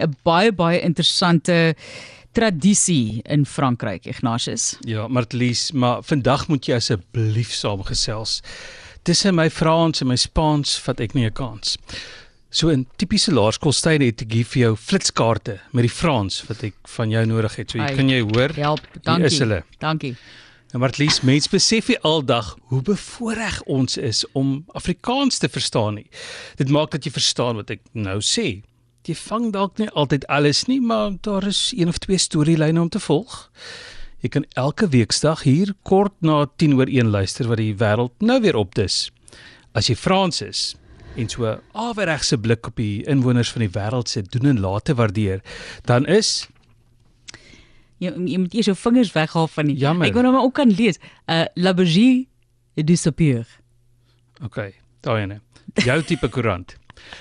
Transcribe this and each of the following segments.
'n baie baie interessante tradisie in Frankryk, Ignatius. Ja, Martlies, maar vandag moet jy asseblief saamgesels. Tussen my Frans en my Spaans vat ek nie 'n kans. So in tipiese laerskoolstyde het ek hier vir jou flitskaarte met die Frans wat ek van jou nodig het. So jy Ai, kan jy hoor. Help, Hier dankie. is hulle. Dankie. Nou Martlies, mense besef nie aldag hoe bevoordeel ons is om Afrikaans te verstaan nie. Dit maak dat jy verstaan wat ek nou sê. Jy vang dalk nie altyd alles nie, maar daar is een of twee storielyne om te volg. Jy kan elke weeksdag hier kort na 10 oor 1 luister wat die wêreld nou weer opdis. As jy Frans is en so 'n aweregse blik op die inwoners van die wêreld se doen en late waardeer, dan is Jy jy moet eers jou vingers weghaal van die Jammer. Ek wou nou maar ook kan lees. Uh La Bergie du Sapeur. OK, daai ene. Jou tipe koerant.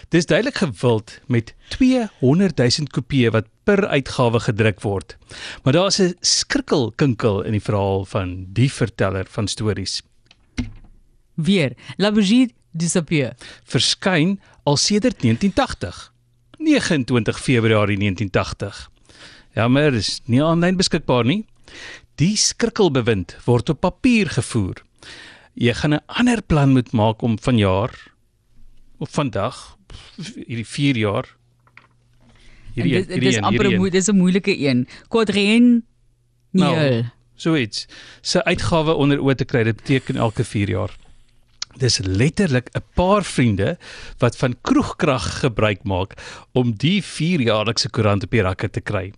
Dis duidelik gewild met 200 000 kopieë wat per uitgawe gedruk word. Maar daar's 'n skrikkelkinkel in die verhaal van die verteller van stories. Weer. La Bergie du Sapeur. Verskyn al sedert 1980. 29 Februarie 1980. Jammer, is nie aanlyn beskikbaar nie. Die skrikkelbewind word op papier gevoer. Jy gaan 'n ander plan moet maak om vanjaar of vandag hierdie 4 jaar En hierdie dit hierdie dis een, amper 'n een. moe- dis 'n moeilike een. Quadrien Nou, Niel. so iets. Sy uitgawe onder oë te kry, dit beteken elke 4 jaar. Dis letterlik 'n paar vriende wat van kroegkrag gebruik maak om die 4-jaarlikse koerant op die rakke te kry.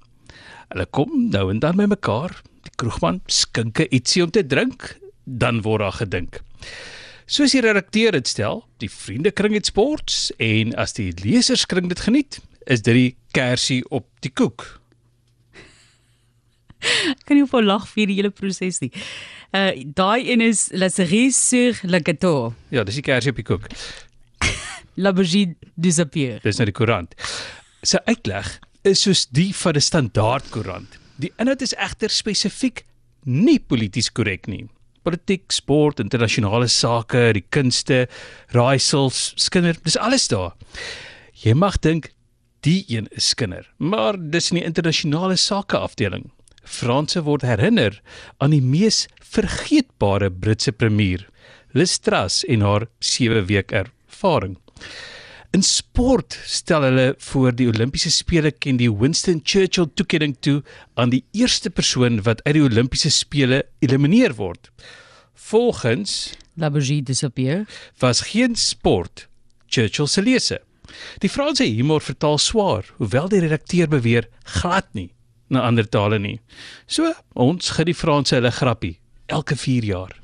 Hulle kom nou en dan by mekaar. Die kroegman skinke ietsie om te drink, dan word daar gedink. Soos die redakteur dit stel, die vriendekring het sports en as die leserskring dit geniet, is dit die kersie op die koek. Ek kan nie op lag vir die hele proses nie. Uh daai een is La cerise sur le gâteau. Ja, dis die kersie op die koek. La Bergie du Sapeur. Dis nou die koerant. Sy uitleg is soos die van 'n standaard koerant. Die inhoud is egter spesifiek nie polities korrek nie. Politiek, sport, internasionale sake, die kunste, raaisels, skinder, dis alles daar. Jy mag dink die een is skinder, maar dis in die internasionale sake afdeling. Franse word herinner aan die mees vergeetbare Britse premier, Liz Truss en haar 7 week ervaring. In sport stel hulle voor die Olimpiese spele ken die Winston Churchill toekenning toe aan die eerste persoon wat uit die Olimpiese spele elimineer word. Volgens La Bergie du Sapeur. was geen sport Churchill se lese. Die Franse humor vertaal swaar, hoewel die redakteur beweer glad nie na ander tale nie. So, ons gee die Franse hulle grappie elke 4 jaar.